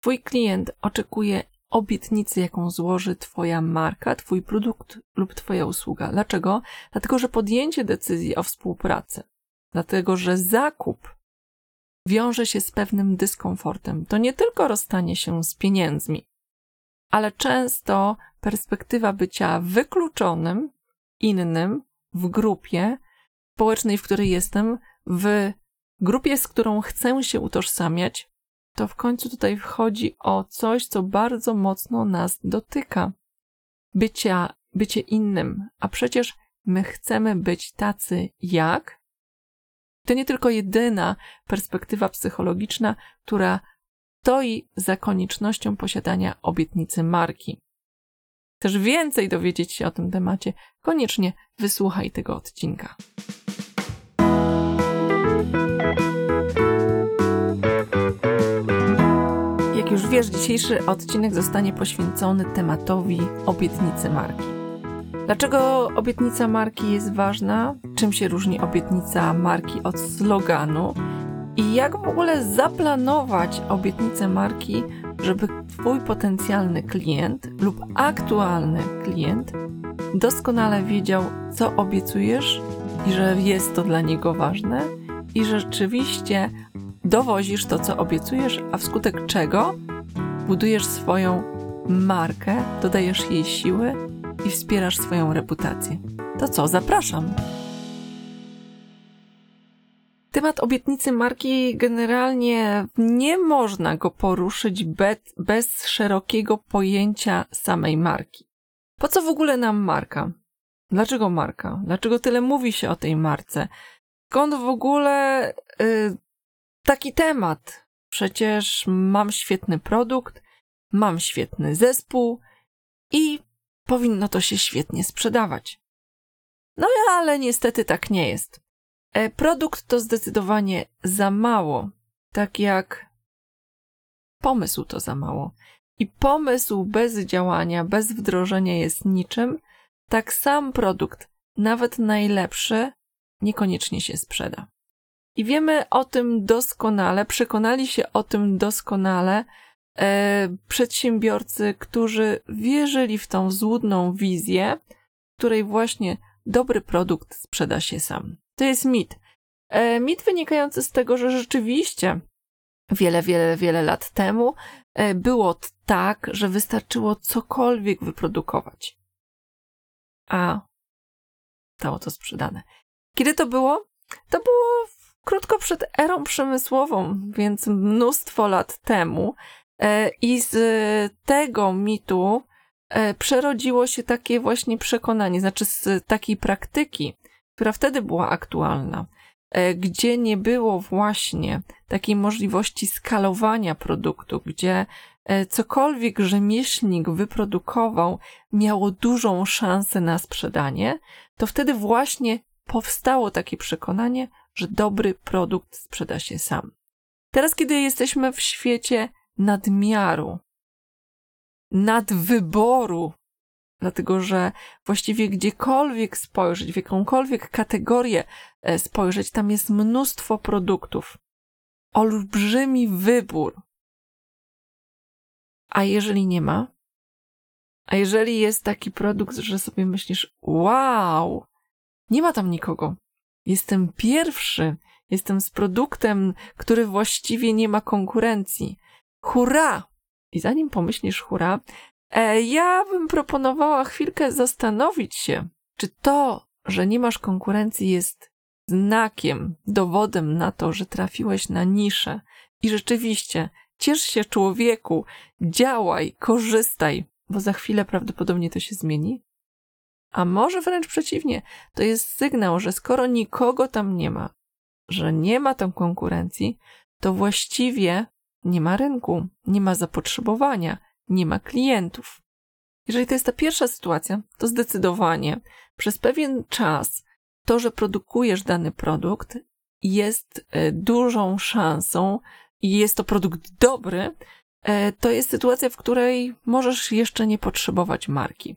Twój klient oczekuje obietnicy, jaką złoży Twoja marka, Twój produkt lub Twoja usługa. Dlaczego? Dlatego, że podjęcie decyzji o współpracy, dlatego, że zakup wiąże się z pewnym dyskomfortem. To nie tylko rozstanie się z pieniędzmi, ale często perspektywa bycia wykluczonym, innym w grupie społecznej, w której jestem, w grupie, z którą chcę się utożsamiać, to w końcu tutaj wchodzi o coś, co bardzo mocno nas dotyka. Bycia, bycie innym, a przecież my chcemy być tacy jak. To nie tylko jedyna perspektywa psychologiczna, która stoi za koniecznością posiadania obietnicy marki. Chcesz więcej dowiedzieć się o tym temacie, koniecznie wysłuchaj tego odcinka. Jak już wiesz, dzisiejszy odcinek zostanie poświęcony tematowi obietnicy marki. Dlaczego obietnica marki jest ważna? Czym się różni obietnica marki od sloganu? I jak w ogóle zaplanować obietnicę marki, żeby Twój potencjalny klient lub aktualny klient doskonale wiedział, co obiecujesz i że jest to dla niego ważne i rzeczywiście dowozisz to, co obiecujesz, a wskutek czego budujesz swoją markę, dodajesz jej siły i wspierasz swoją reputację. To co, zapraszam. Temat obietnicy marki generalnie nie można go poruszyć bez, bez szerokiego pojęcia samej marki. Po co w ogóle nam marka? Dlaczego marka? Dlaczego tyle mówi się o tej marce? Skąd w ogóle y, taki temat? Przecież mam świetny produkt, mam świetny zespół i powinno to się świetnie sprzedawać. No ale niestety tak nie jest. E, produkt to zdecydowanie za mało, tak jak pomysł to za mało. I pomysł bez działania, bez wdrożenia jest niczym, tak sam produkt, nawet najlepszy, niekoniecznie się sprzeda. I wiemy o tym doskonale, przekonali się o tym doskonale e, przedsiębiorcy, którzy wierzyli w tą złudną wizję, której właśnie dobry produkt sprzeda się sam. To jest mit. E, mit wynikający z tego, że rzeczywiście wiele, wiele, wiele lat temu e, było tak, że wystarczyło cokolwiek wyprodukować. A stało to sprzedane. Kiedy to było? To było krótko przed erą przemysłową, więc mnóstwo lat temu. E, I z tego mitu przerodziło się takie właśnie przekonanie, znaczy z takiej praktyki, która wtedy była aktualna, e, gdzie nie było właśnie takiej możliwości skalowania produktu, gdzie e, cokolwiek rzemieślnik wyprodukował miało dużą szansę na sprzedanie, to wtedy właśnie powstało takie przekonanie, że dobry produkt sprzeda się sam. Teraz, kiedy jesteśmy w świecie nadmiaru, nadwyboru Dlatego, że właściwie gdziekolwiek spojrzeć, w jakąkolwiek kategorię e, spojrzeć, tam jest mnóstwo produktów. Olbrzymi wybór. A jeżeli nie ma? A jeżeli jest taki produkt, że sobie myślisz, wow, nie ma tam nikogo. Jestem pierwszy, jestem z produktem, który właściwie nie ma konkurencji. Hurra! I zanim pomyślisz hurra, E, ja bym proponowała chwilkę zastanowić się, czy to, że nie masz konkurencji jest znakiem, dowodem na to, że trafiłeś na niszę i rzeczywiście ciesz się człowieku, działaj, korzystaj, bo za chwilę prawdopodobnie to się zmieni. A może wręcz przeciwnie, to jest sygnał, że skoro nikogo tam nie ma, że nie ma tam konkurencji, to właściwie nie ma rynku, nie ma zapotrzebowania, nie ma klientów. Jeżeli to jest ta pierwsza sytuacja, to zdecydowanie przez pewien czas to, że produkujesz dany produkt, jest e, dużą szansą i jest to produkt dobry, e, to jest sytuacja, w której możesz jeszcze nie potrzebować marki.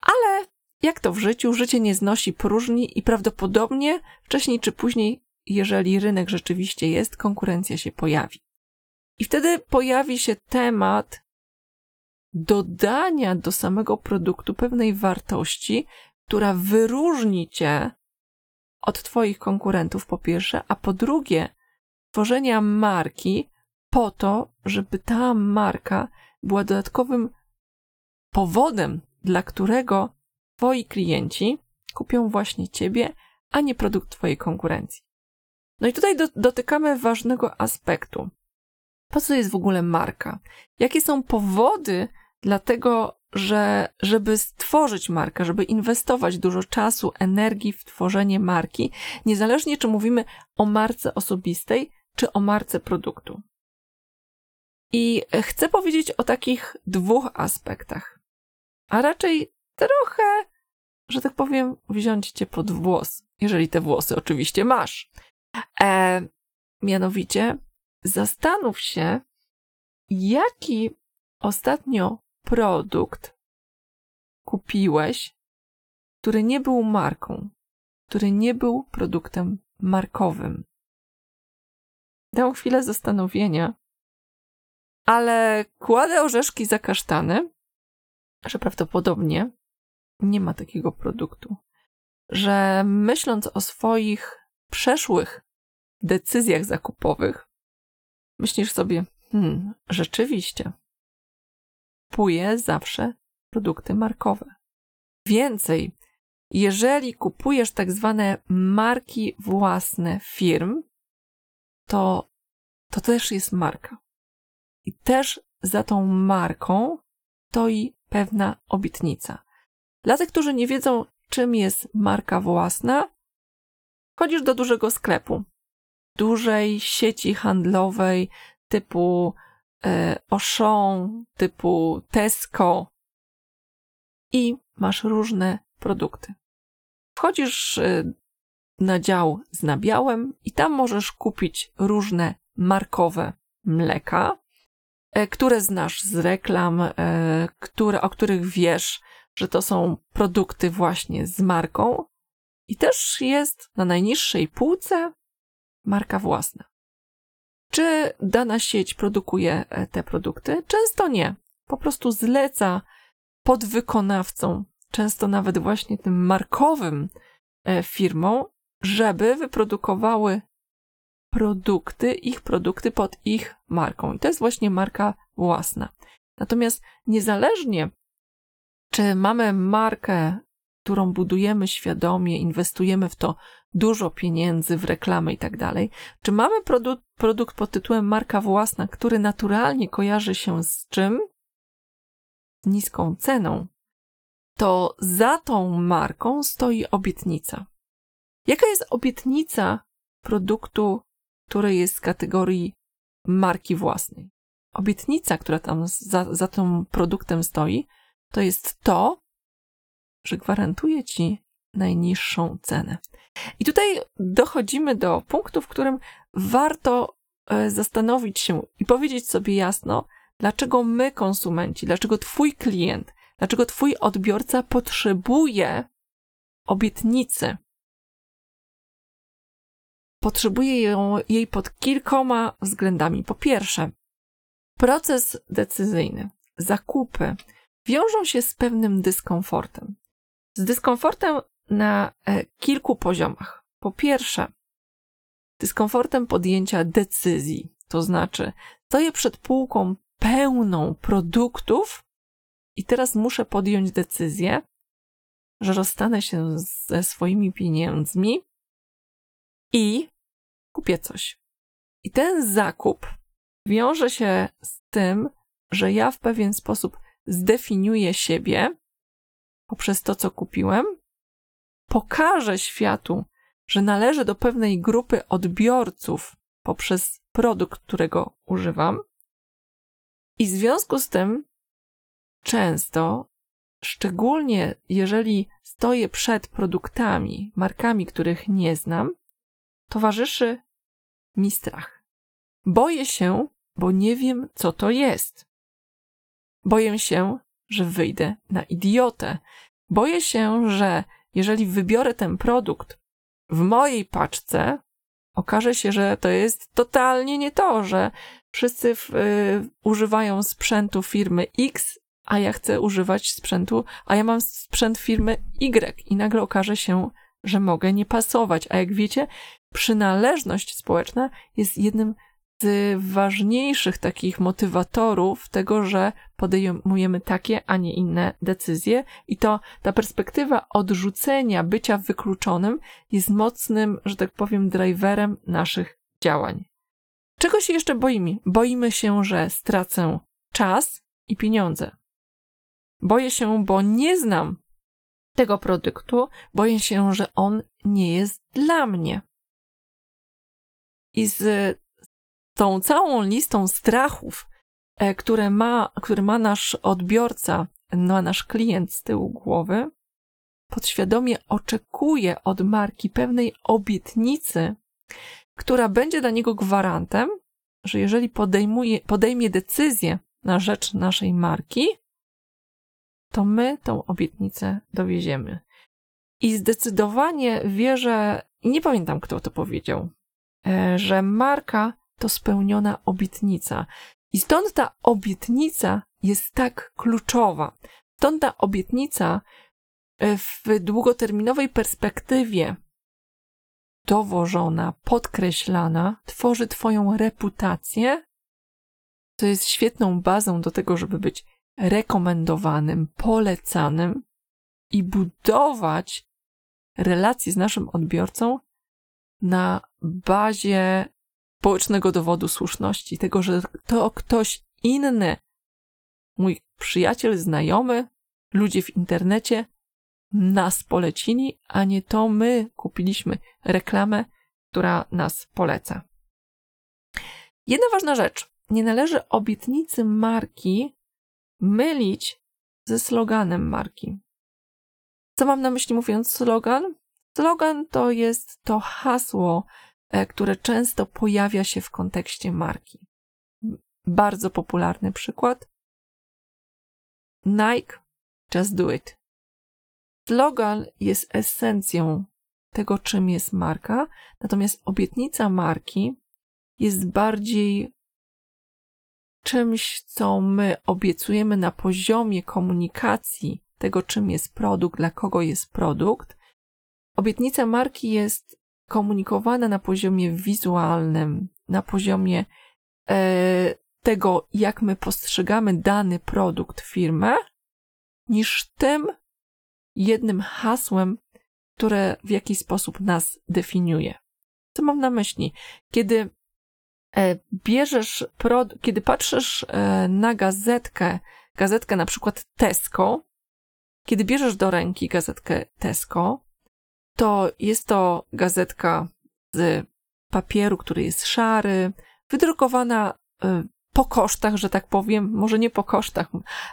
Ale jak to w życiu, życie nie znosi próżni i prawdopodobnie wcześniej czy później, jeżeli rynek rzeczywiście jest, konkurencja się pojawi. I wtedy pojawi się temat dodania do samego produktu pewnej wartości, która wyróżni cię od Twoich konkurentów, po pierwsze, a po drugie, tworzenia marki po to, żeby ta marka była dodatkowym powodem, dla którego Twoi klienci kupią właśnie Ciebie, a nie produkt Twojej konkurencji. No i tutaj do, dotykamy ważnego aspektu. Po co jest w ogóle marka? Jakie są powody dla tego, że żeby stworzyć markę, żeby inwestować dużo czasu, energii w tworzenie marki, niezależnie czy mówimy o marce osobistej, czy o marce produktu. I chcę powiedzieć o takich dwóch aspektach, a raczej trochę, że tak powiem, wziąć cię pod włos, jeżeli te włosy oczywiście masz. E, mianowicie, zastanów się, jaki ostatnio produkt kupiłeś, który nie był marką, który nie był produktem markowym. Dał chwilę zastanowienia, ale kładę orzeszki za kasztany, że prawdopodobnie nie ma takiego produktu. Że myśląc o swoich przeszłych decyzjach zakupowych, myślisz sobie, hmm, rzeczywiście, kupuję zawsze produkty markowe. Więcej, jeżeli kupujesz tak zwane marki własne firm, to to też jest marka. I też za tą marką stoi pewna obietnica. Dla tych, którzy nie wiedzą, czym jest marka własna, chodzisz do dużego sklepu, dużej sieci handlowej typu e, Auchan, typu Tesco i masz różne produkty. Wchodzisz e, na dział z nabiałem i tam możesz kupić różne markowe mleka, e, które znasz z reklam, które, o których wiesz, że to są produkty właśnie z marką. I też jest na najniższej półce marka własna. Czy dana sieć produkuje e, te produkty? Często nie. Po prostu zleca podwykonawcom, często nawet właśnie tym markowym firmom, żeby wyprodukowały produkty, ich produkty pod ich marką. I to jest właśnie marka własna. Natomiast niezależnie, czy mamy markę, którą budujemy świadomie, inwestujemy w to dużo pieniędzy w reklamę i tak dalej, czy mamy produkt, produkt pod tytułem marka własna, który naturalnie kojarzy się z czym? Z niską ceną, to za tą marką stoi obietnica. Jaka jest obietnica produktu, który jest z kategorii marki własnej? Obietnica, która tam za, za tym produktem stoi, to jest to, że gwarantuje ci najniższą cenę. I tutaj dochodzimy do punktu, w którym warto e, zastanowić się i powiedzieć sobie jasno, dlaczego my, konsumenci, dlaczego Twój klient, dlaczego Twój odbiorca potrzebuje obietnicy, potrzebuje ją, jej pod kilkoma względami. Po pierwsze, proces decyzyjny, zakupy wiążą się z pewnym dyskomfortem. Z dyskomfortem na e, kilku poziomach. Po pierwsze, dyskomfortem podjęcia decyzji, to znaczy stoję przed półką pełną produktów i teraz muszę podjąć decyzję, że rozstanę się ze swoimi pieniędzmi i kupię coś. I ten zakup wiąże się z tym, że ja w pewien sposób zdefiniuję siebie poprzez to, co kupiłem, pokażę światu, że należę do pewnej grupy odbiorców poprzez produkt, którego używam. I w związku z tym często, szczególnie jeżeli stoję przed produktami, markami, których nie znam, towarzyszy mi strach. Boję się, bo nie wiem, co to jest. Boję się, że wyjdę na idiotę. Boję się, że jeżeli wybiorę ten produkt w mojej paczce, okaże się, że to jest totalnie nie to, że, wszyscy w, y, używają sprzętu firmy X, a ja chcę używać sprzętu, a ja mam sprzęt firmy Y i nagle okaże się, że mogę nie pasować. A jak wiecie, przynależność społeczna jest jednym z ważniejszych takich motywatorów tego, że podejmujemy takie, a nie inne decyzje, i to ta perspektywa odrzucenia bycia wykluczonym jest mocnym, że tak powiem, driverem naszych działań. Czego się jeszcze boimy? Boimy się, że stracę czas i pieniądze. Boję się, bo nie znam tego produktu, boję się, że on nie jest dla mnie. I z tą całą listą strachów, e, które ma, które ma nasz odbiorca, ma nasz klient z tyłu głowy, podświadomie oczekuje od marki pewnej obietnicy, która będzie dla niego gwarantem, że jeżeli podejmuje, podejmie decyzję na rzecz naszej marki, to my tą obietnicę dowieziemy. I zdecydowanie wierzę, nie pamiętam kto to powiedział, e, że marka to spełniona obietnica. I stąd ta obietnica jest tak kluczowa. Stąd ta obietnica e, w długoterminowej perspektywie dowożona, podkreślana, tworzy Twoją reputację, to jest świetną bazą do tego, żeby być rekomendowanym, polecanym i budować relacje z naszym odbiorcą na bazie społecznego dowodu słuszności, tego, że to ktoś inny, mój przyjaciel, znajomy, ludzie w internecie nas polecili, a nie to my kupiliśmy reklamę, która nas poleca. Jedna ważna rzecz. Nie należy obietnicy marki mylić ze sloganem marki. Co mam na myśli mówiąc slogan? Slogan to jest to hasło, które często pojawia się w kontekście marki. Bardzo popularny przykład. Nike, just do it. Slogan jest esencją tego, czym jest marka, natomiast obietnica marki jest bardziej czymś, co my obiecujemy na poziomie komunikacji tego, czym jest produkt, dla kogo jest produkt. Obietnica marki jest komunikowana na poziomie wizualnym, na poziomie e, tego, jak my postrzegamy dany produkt, firmę, niż tym jednym hasłem, które w jakiś sposób nas definiuje. Co mam na myśli? Kiedy E, bierzesz, kiedy patrzysz e, na gazetkę, gazetkę na przykład Tesco, kiedy bierzesz do ręki gazetkę Tesco, to jest to gazetka z papieru, który jest szary, wydrukowana e, po kosztach, że tak powiem, może nie po kosztach,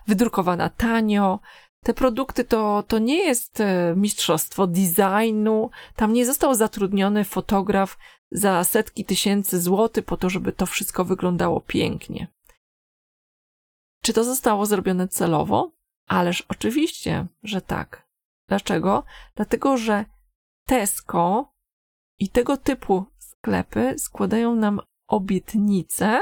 wydrukowana tanio, te produkty to, to nie jest e, mistrzostwo designu. Tam nie został zatrudniony fotograf za setki tysięcy złotych po to, żeby to wszystko wyglądało pięknie. Czy to zostało zrobione celowo? Ależ oczywiście, że tak. Dlaczego? Dlatego, że Tesco i tego typu sklepy składają nam obietnice,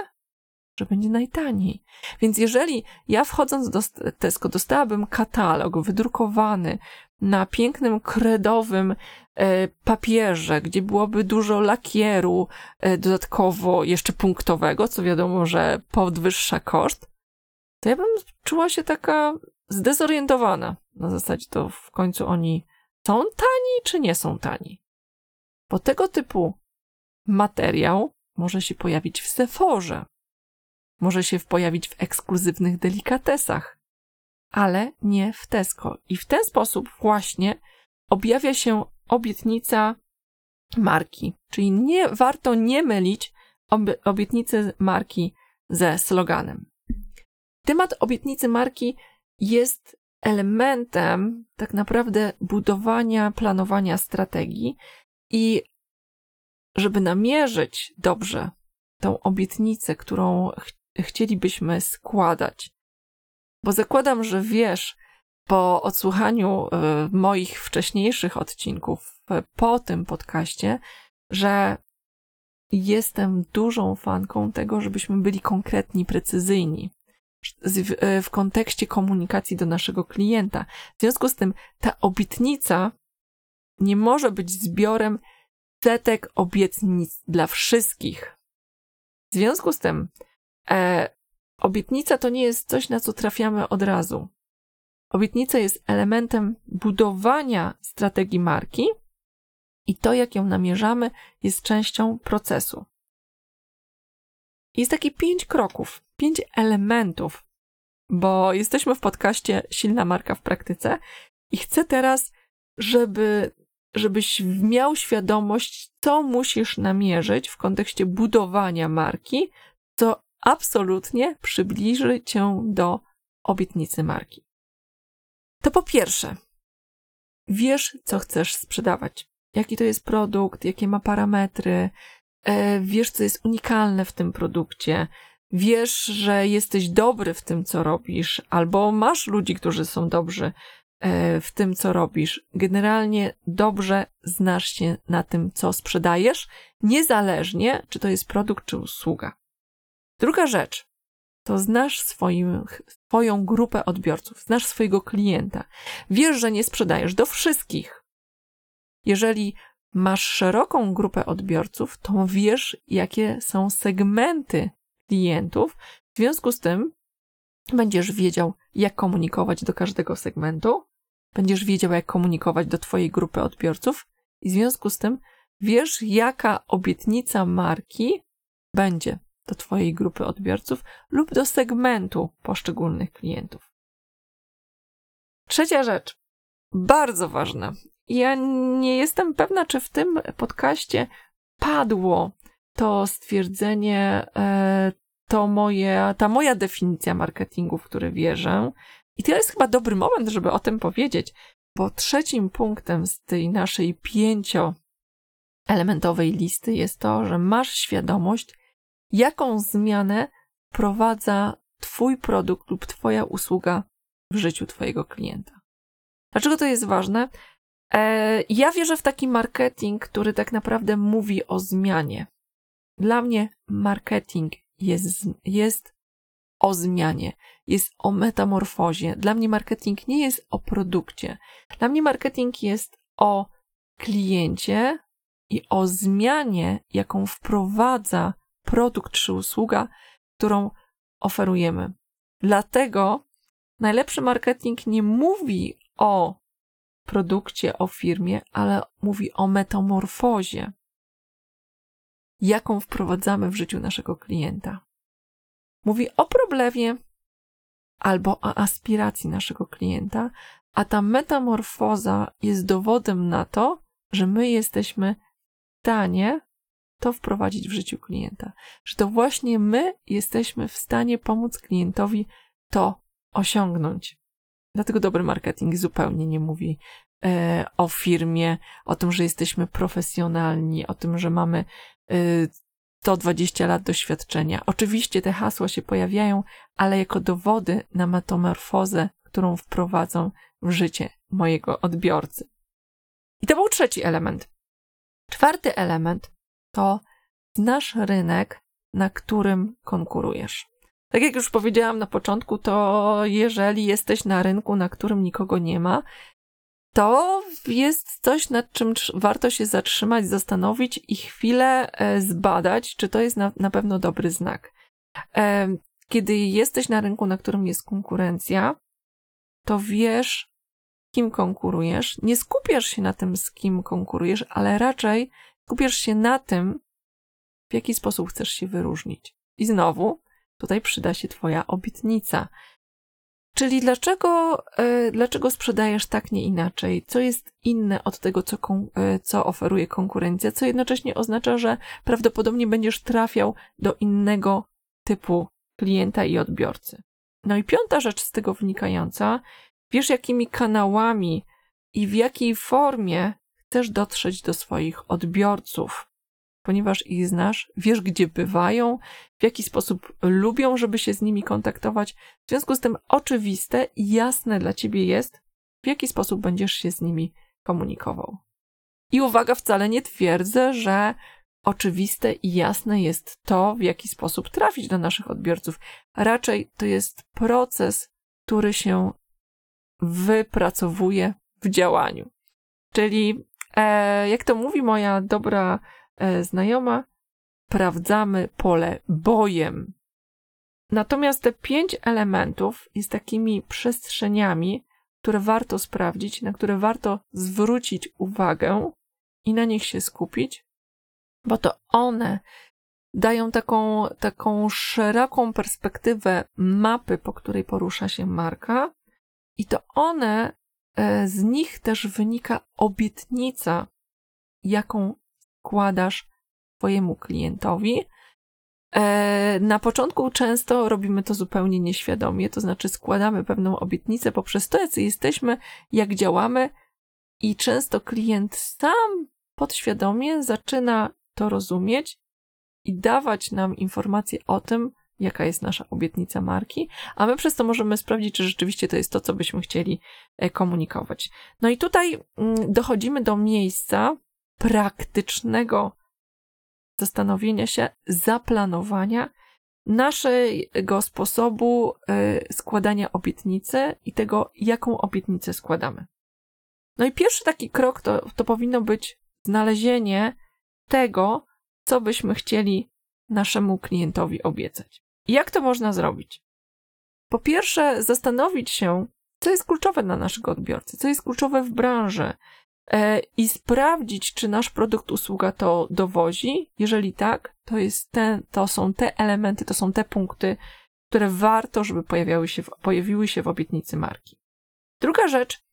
że będzie najtaniej. Więc jeżeli ja wchodząc do Tesco dostałabym katalog wydrukowany na pięknym kredowym e, papierze, gdzie byłoby dużo lakieru e, dodatkowo jeszcze punktowego, co wiadomo, że podwyższa koszt, to ja bym czuła się taka zdezorientowana. Na zasadzie to w końcu oni są tani, czy nie są tani. Bo tego typu materiał może się pojawić w Seforze, może się pojawić w ekskluzywnych delikatesach, ale nie w Tesco. I w ten sposób właśnie objawia się obietnica marki. Czyli nie warto nie mylić obietnicy marki ze sloganem. Temat obietnicy marki jest elementem tak naprawdę budowania, planowania strategii i żeby namierzyć dobrze tą obietnicę, którą chcielibyśmy składać. Bo zakładam, że wiesz, po odsłuchaniu e, moich wcześniejszych odcinków, po tym podcaście, że jestem dużą fanką tego, żebyśmy byli konkretni, precyzyjni w kontekście komunikacji do naszego klienta. W związku z tym ta obietnica nie może być zbiorem setek obietnic dla wszystkich. W związku z tym e, obietnica to nie jest coś, na co trafiamy od razu. Obietnica jest elementem budowania strategii marki i to, jak ją namierzamy, jest częścią procesu. Jest takie pięć kroków, pięć elementów, bo jesteśmy w podcaście Silna Marka w Praktyce i chcę teraz, żeby, żebyś miał świadomość, co musisz namierzyć w kontekście budowania marki, co absolutnie przybliży cię do obietnicy marki. To po pierwsze, wiesz, co chcesz sprzedawać, jaki to jest produkt, jakie ma parametry, e, wiesz, co jest unikalne w tym produkcie, wiesz, że jesteś dobry w tym, co robisz, albo masz ludzi, którzy są dobrzy e, w tym, co robisz. Generalnie dobrze znasz się na tym, co sprzedajesz, niezależnie, czy to jest produkt, czy usługa. Druga rzecz, to znasz swoim, swoją grupę odbiorców, znasz swojego klienta. Wiesz, że nie sprzedajesz do wszystkich. Jeżeli masz szeroką grupę odbiorców, to wiesz, jakie są segmenty klientów. W związku z tym będziesz wiedział, jak komunikować do każdego segmentu, będziesz wiedział, jak komunikować do Twojej grupy odbiorców, i w związku z tym wiesz, jaka obietnica marki będzie do Twojej grupy odbiorców lub do segmentu poszczególnych klientów. Trzecia rzecz, bardzo ważna. Ja nie jestem pewna, czy w tym podcaście padło to stwierdzenie, e, to moje, ta moja definicja marketingu, w który wierzę. I to jest chyba dobry moment, żeby o tym powiedzieć, bo trzecim punktem z tej naszej pięcioelementowej listy jest to, że masz świadomość, jaką zmianę prowadza Twój produkt lub Twoja usługa w życiu Twojego klienta. Dlaczego to jest ważne? E, ja wierzę w taki marketing, który tak naprawdę mówi o zmianie. Dla mnie marketing jest, jest o zmianie, jest o metamorfozie. Dla mnie marketing nie jest o produkcie. Dla mnie marketing jest o kliencie i o zmianie, jaką wprowadza produkt czy usługa, którą oferujemy. Dlatego najlepszy marketing nie mówi o produkcie, o firmie, ale mówi o metamorfozie, jaką wprowadzamy w życiu naszego klienta. Mówi o problemie albo o aspiracji naszego klienta, a ta metamorfoza jest dowodem na to, że my jesteśmy w stanie to wprowadzić w życiu klienta. Że to właśnie my jesteśmy w stanie pomóc klientowi to osiągnąć. Dlatego dobry marketing zupełnie nie mówi e, o firmie, o tym, że jesteśmy profesjonalni, o tym, że mamy e, 120 lat doświadczenia. Oczywiście te hasła się pojawiają, ale jako dowody na metamorfozę, którą wprowadzą w życie mojego odbiorcy. I to był trzeci element. Czwarty element to znasz rynek, na którym konkurujesz. Tak jak już powiedziałam na początku, to jeżeli jesteś na rynku, na którym nikogo nie ma, to jest coś, nad czym warto się zatrzymać, zastanowić i chwilę e, zbadać, czy to jest na, na pewno dobry znak. E, kiedy jesteś na rynku, na którym jest konkurencja, to wiesz, kim konkurujesz. Nie skupiasz się na tym, z kim konkurujesz, ale raczej skupiasz się na tym, w jaki sposób chcesz się wyróżnić. I znowu, tutaj przyda się Twoja obietnica. Czyli dlaczego, e, dlaczego sprzedajesz tak, nie inaczej? Co jest inne od tego, co, e, co oferuje konkurencja, co jednocześnie oznacza, że prawdopodobnie będziesz trafiał do innego typu klienta i odbiorcy. No i piąta rzecz z tego wynikająca, wiesz, jakimi kanałami i w jakiej formie chcesz dotrzeć do swoich odbiorców ponieważ ich znasz, wiesz, gdzie bywają, w jaki sposób lubią, żeby się z nimi kontaktować. W związku z tym oczywiste i jasne dla ciebie jest, w jaki sposób będziesz się z nimi komunikował. I uwaga, wcale nie twierdzę, że oczywiste i jasne jest to, w jaki sposób trafić do naszych odbiorców. Raczej to jest proces, który się wypracowuje w działaniu. Czyli, e, jak to mówi moja dobra znajoma, sprawdzamy pole bojem. Natomiast te pięć elementów jest takimi przestrzeniami, które warto sprawdzić, na które warto zwrócić uwagę i na nich się skupić, bo to one dają taką, taką szeroką perspektywę mapy, po której porusza się marka, i to one, e, z nich też wynika obietnica, jaką składasz Twojemu klientowi. E, na początku często robimy to zupełnie nieświadomie, to znaczy składamy pewną obietnicę poprzez to, jacy jesteśmy, jak działamy, i często klient sam podświadomie zaczyna to rozumieć i dawać nam informacje o tym, jaka jest nasza obietnica marki, a my przez to możemy sprawdzić, czy rzeczywiście to jest to, co byśmy chcieli e, komunikować. No i tutaj mm, dochodzimy do miejsca praktycznego zastanowienia się, zaplanowania naszego sposobu e, składania obietnicy i tego, jaką obietnicę składamy. No i pierwszy taki krok to, to powinno być znalezienie tego, co byśmy chcieli naszemu klientowi obiecać. Jak to można zrobić? Po pierwsze, zastanowić się, co jest kluczowe dla naszego odbiorcy, co jest kluczowe w branży i sprawdzić, czy nasz produkt, usługa to dowozi. Jeżeli tak, to, jest to są te elementy, to są te punkty, które warto, żeby pojawiały się w, pojawiły się w obietnicy marki. Druga rzecz,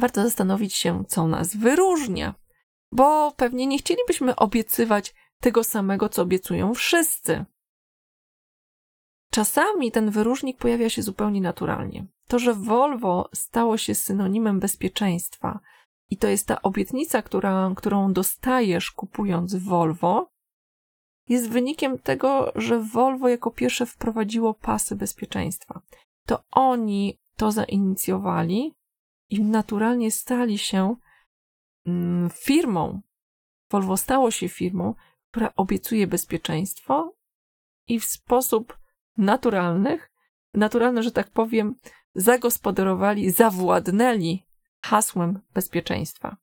warto zastanowić się, co nas wyróżnia, bo pewnie nie chcielibyśmy obiecywać tego samego, co obiecują wszyscy. Czasami ten wyróżnik pojawia się zupełnie naturalnie. To, że Volvo stało się synonimem bezpieczeństwa i to jest ta obietnica, która, którą dostajesz kupując Volvo, jest wynikiem tego, że Volvo jako pierwsze wprowadziło pasy bezpieczeństwa. To oni to zainicjowali i naturalnie stali się mm, firmą. Volvo stało się firmą, która obiecuje bezpieczeństwo i w sposób naturalnych, naturalne, że tak powiem, zagospodarowali, zawładnęli hasłem bezpieczeństwa.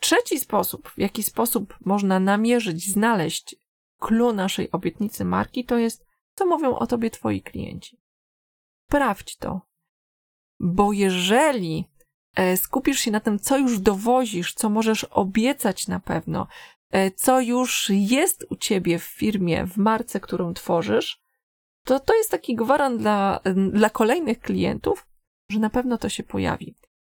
Trzeci sposób, w jaki sposób można namierzyć, znaleźć clue naszej obietnicy marki, to jest, co mówią o tobie twoi klienci. Sprawdź to, bo jeżeli e, skupisz się na tym, co już dowozisz, co możesz obiecać na pewno, E, co już jest u ciebie w firmie, w marce, którą tworzysz, to to jest taki gwarant dla, dla kolejnych klientów, że na pewno to się pojawi.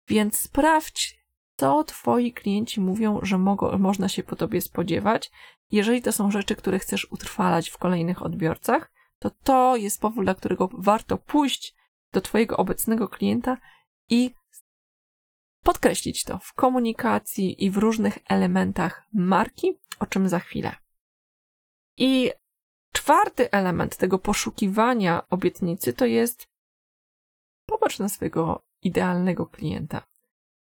Więc sprawdź, co twoi klienci mówią, że mogą, można się po tobie spodziewać. Jeżeli to są rzeczy, które chcesz utrwalać w kolejnych odbiorcach, to to jest powód, dla którego warto pójść do twojego obecnego klienta i podkreślić to w komunikacji i w różnych elementach marki, o czym za chwilę. I czwarty element tego poszukiwania obietnicy to jest popatrz na swojego idealnego klienta.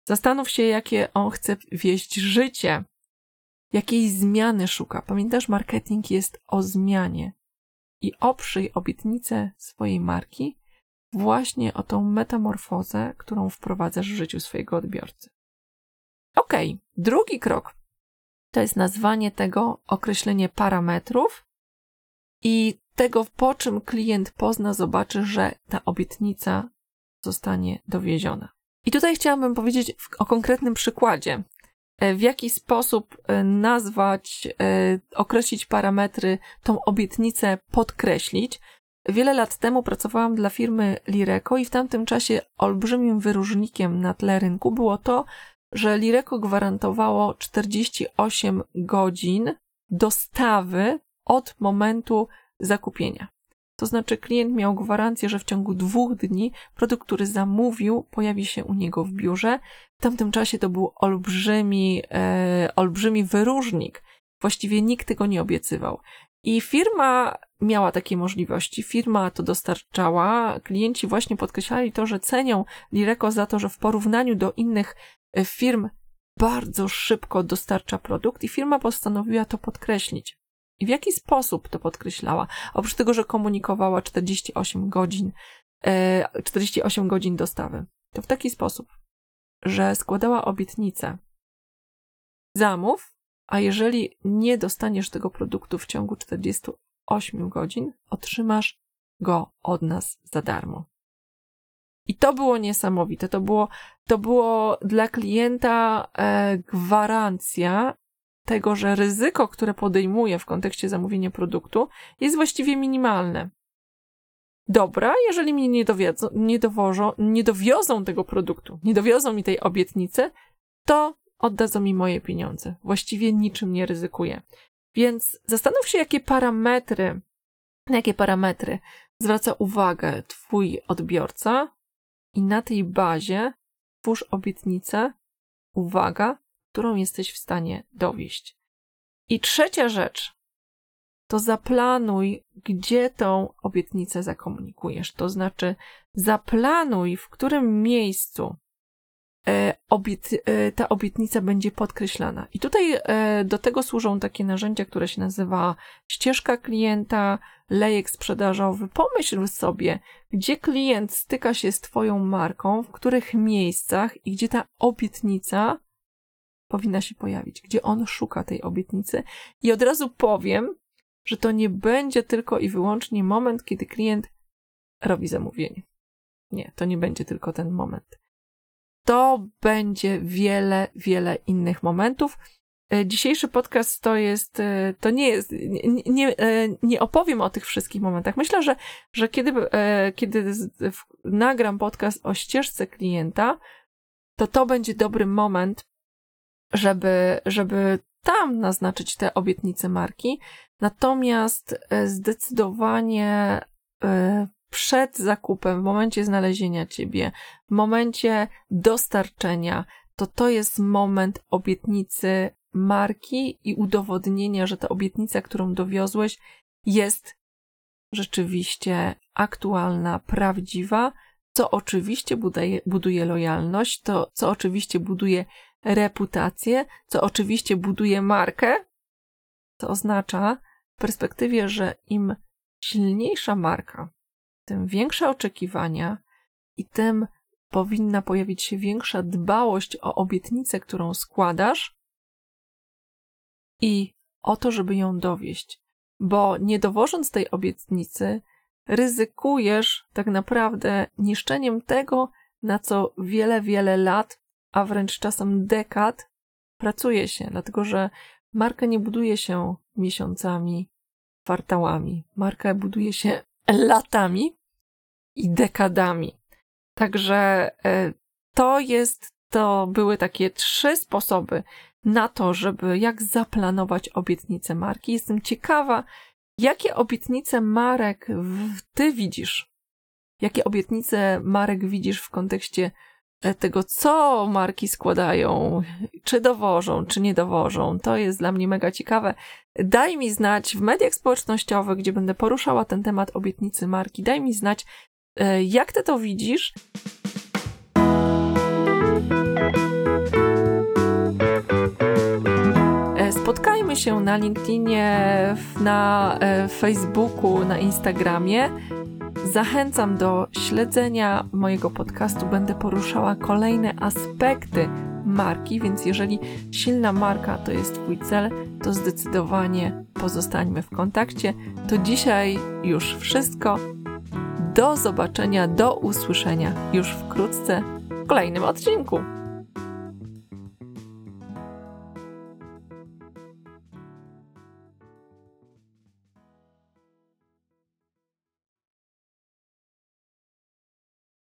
Zastanów się, jakie on chce wieść życie, jakiej zmiany szuka. Pamiętasz, marketing jest o zmianie i oprzyj obietnicę swojej marki właśnie o tą metamorfozę, którą wprowadzasz w życiu swojego odbiorcy. Ok, drugi krok to jest nazwanie tego, określenie parametrów i tego, po czym klient pozna, zobaczy, że ta obietnica zostanie dowieziona. I tutaj chciałabym powiedzieć o konkretnym przykładzie, e, w jaki sposób e, nazwać, e, określić parametry, tą obietnicę podkreślić, Wiele lat temu pracowałam dla firmy Lireco i w tamtym czasie olbrzymim wyróżnikiem na tle rynku było to, że Lireco gwarantowało 48 godzin dostawy od momentu zakupienia. To znaczy klient miał gwarancję, że w ciągu dwóch dni produkt, który zamówił, pojawi się u niego w biurze. W tamtym czasie to był olbrzymi, e, olbrzymi wyróżnik. Właściwie nikt tego nie obiecywał. I firma miała takie możliwości, firma to dostarczała. Klienci właśnie podkreślali to, że cenią Lireco za to, że w porównaniu do innych e, firm bardzo szybko dostarcza produkt i firma postanowiła to podkreślić. I w jaki sposób to podkreślała? Oprócz tego, że komunikowała 48 godzin, 48 e, godzin dostawy, to w taki sposób, że składała obietnicę zamów, a jeżeli nie dostaniesz tego produktu w ciągu 48 godzin, otrzymasz go od nas za darmo. I to było niesamowite. To było, to było dla klienta e, gwarancja tego, że ryzyko, które podejmuje w kontekście zamówienia produktu, jest właściwie minimalne. Dobra, jeżeli mi nie, dowiedzą, nie, dowożą, nie dowiozą tego produktu, nie dowiozą mi tej obietnicy, to oddadzą mi moje pieniądze. Właściwie niczym nie ryzykuję. Więc zastanów się, jakie parametry, na jakie parametry zwraca uwagę Twój odbiorca i na tej bazie twórz obietnicę, uwaga, którą jesteś w stanie dowieść. I trzecia rzecz to zaplanuj, gdzie tą obietnicę zakomunikujesz. To znaczy, zaplanuj, w którym miejscu E, e, ta obietnica będzie podkreślana. I tutaj e, do tego służą takie narzędzia, które się nazywa ścieżka klienta, lejek sprzedażowy. Pomyśl sobie, gdzie klient styka się z Twoją marką, w których miejscach i gdzie ta obietnica powinna się pojawić, gdzie on szuka tej obietnicy. I od razu powiem, że to nie będzie tylko i wyłącznie moment, kiedy klient robi zamówienie. Nie, to nie będzie tylko ten moment to będzie wiele, wiele innych momentów. E, dzisiejszy podcast to jest, e, to nie jest, nie, nie, e, nie opowiem o tych wszystkich momentach. Myślę, że, że kiedy, kiedy nagram podcast o ścieżce klienta, to to będzie dobry moment, żeby, żeby tam naznaczyć te obietnice marki. Natomiast zdecydowanie przed zakupem, w momencie znalezienia ciebie, w momencie dostarczenia, to to jest moment obietnicy marki i udowodnienia, że ta obietnica, którą dowiozłeś, jest rzeczywiście aktualna, prawdziwa, co oczywiście buduje, buduje lojalność, to co oczywiście buduje reputację, co oczywiście buduje markę. To oznacza w perspektywie, że im silniejsza marka, tym większe oczekiwania i tym powinna pojawić się większa dbałość o obietnicę, którą składasz i o to, żeby ją dowieść. Bo nie dowożąc tej obietnicy, ryzykujesz tak naprawdę niszczeniem tego, na co wiele, wiele lat, a wręcz czasem dekad pracuje się, dlatego że markę nie buduje się miesiącami, kwartałami. Markę buduje się latami i dekadami. Także e, to jest, to były takie trzy sposoby na to, żeby jak zaplanować obietnice marki. Jestem ciekawa, jakie obietnice marek ty widzisz? Jakie obietnice marek widzisz w kontekście tego, co marki składają, czy dowożą, czy nie dowożą. To jest dla mnie mega ciekawe. Daj mi znać w mediach społecznościowych, gdzie będę poruszała ten temat obietnicy marki. Daj mi znać, E, jak ty to widzisz? E, spotkajmy się na LinkedInie, na e, Facebooku, na Instagramie. Zachęcam do śledzenia mojego podcastu. Będę poruszała kolejne aspekty marki, więc jeżeli silna marka to jest Twój cel, to zdecydowanie pozostańmy w kontakcie. To dzisiaj już wszystko. Do zobaczenia, do usłyszenia już wkrótce w kolejnym odcinku.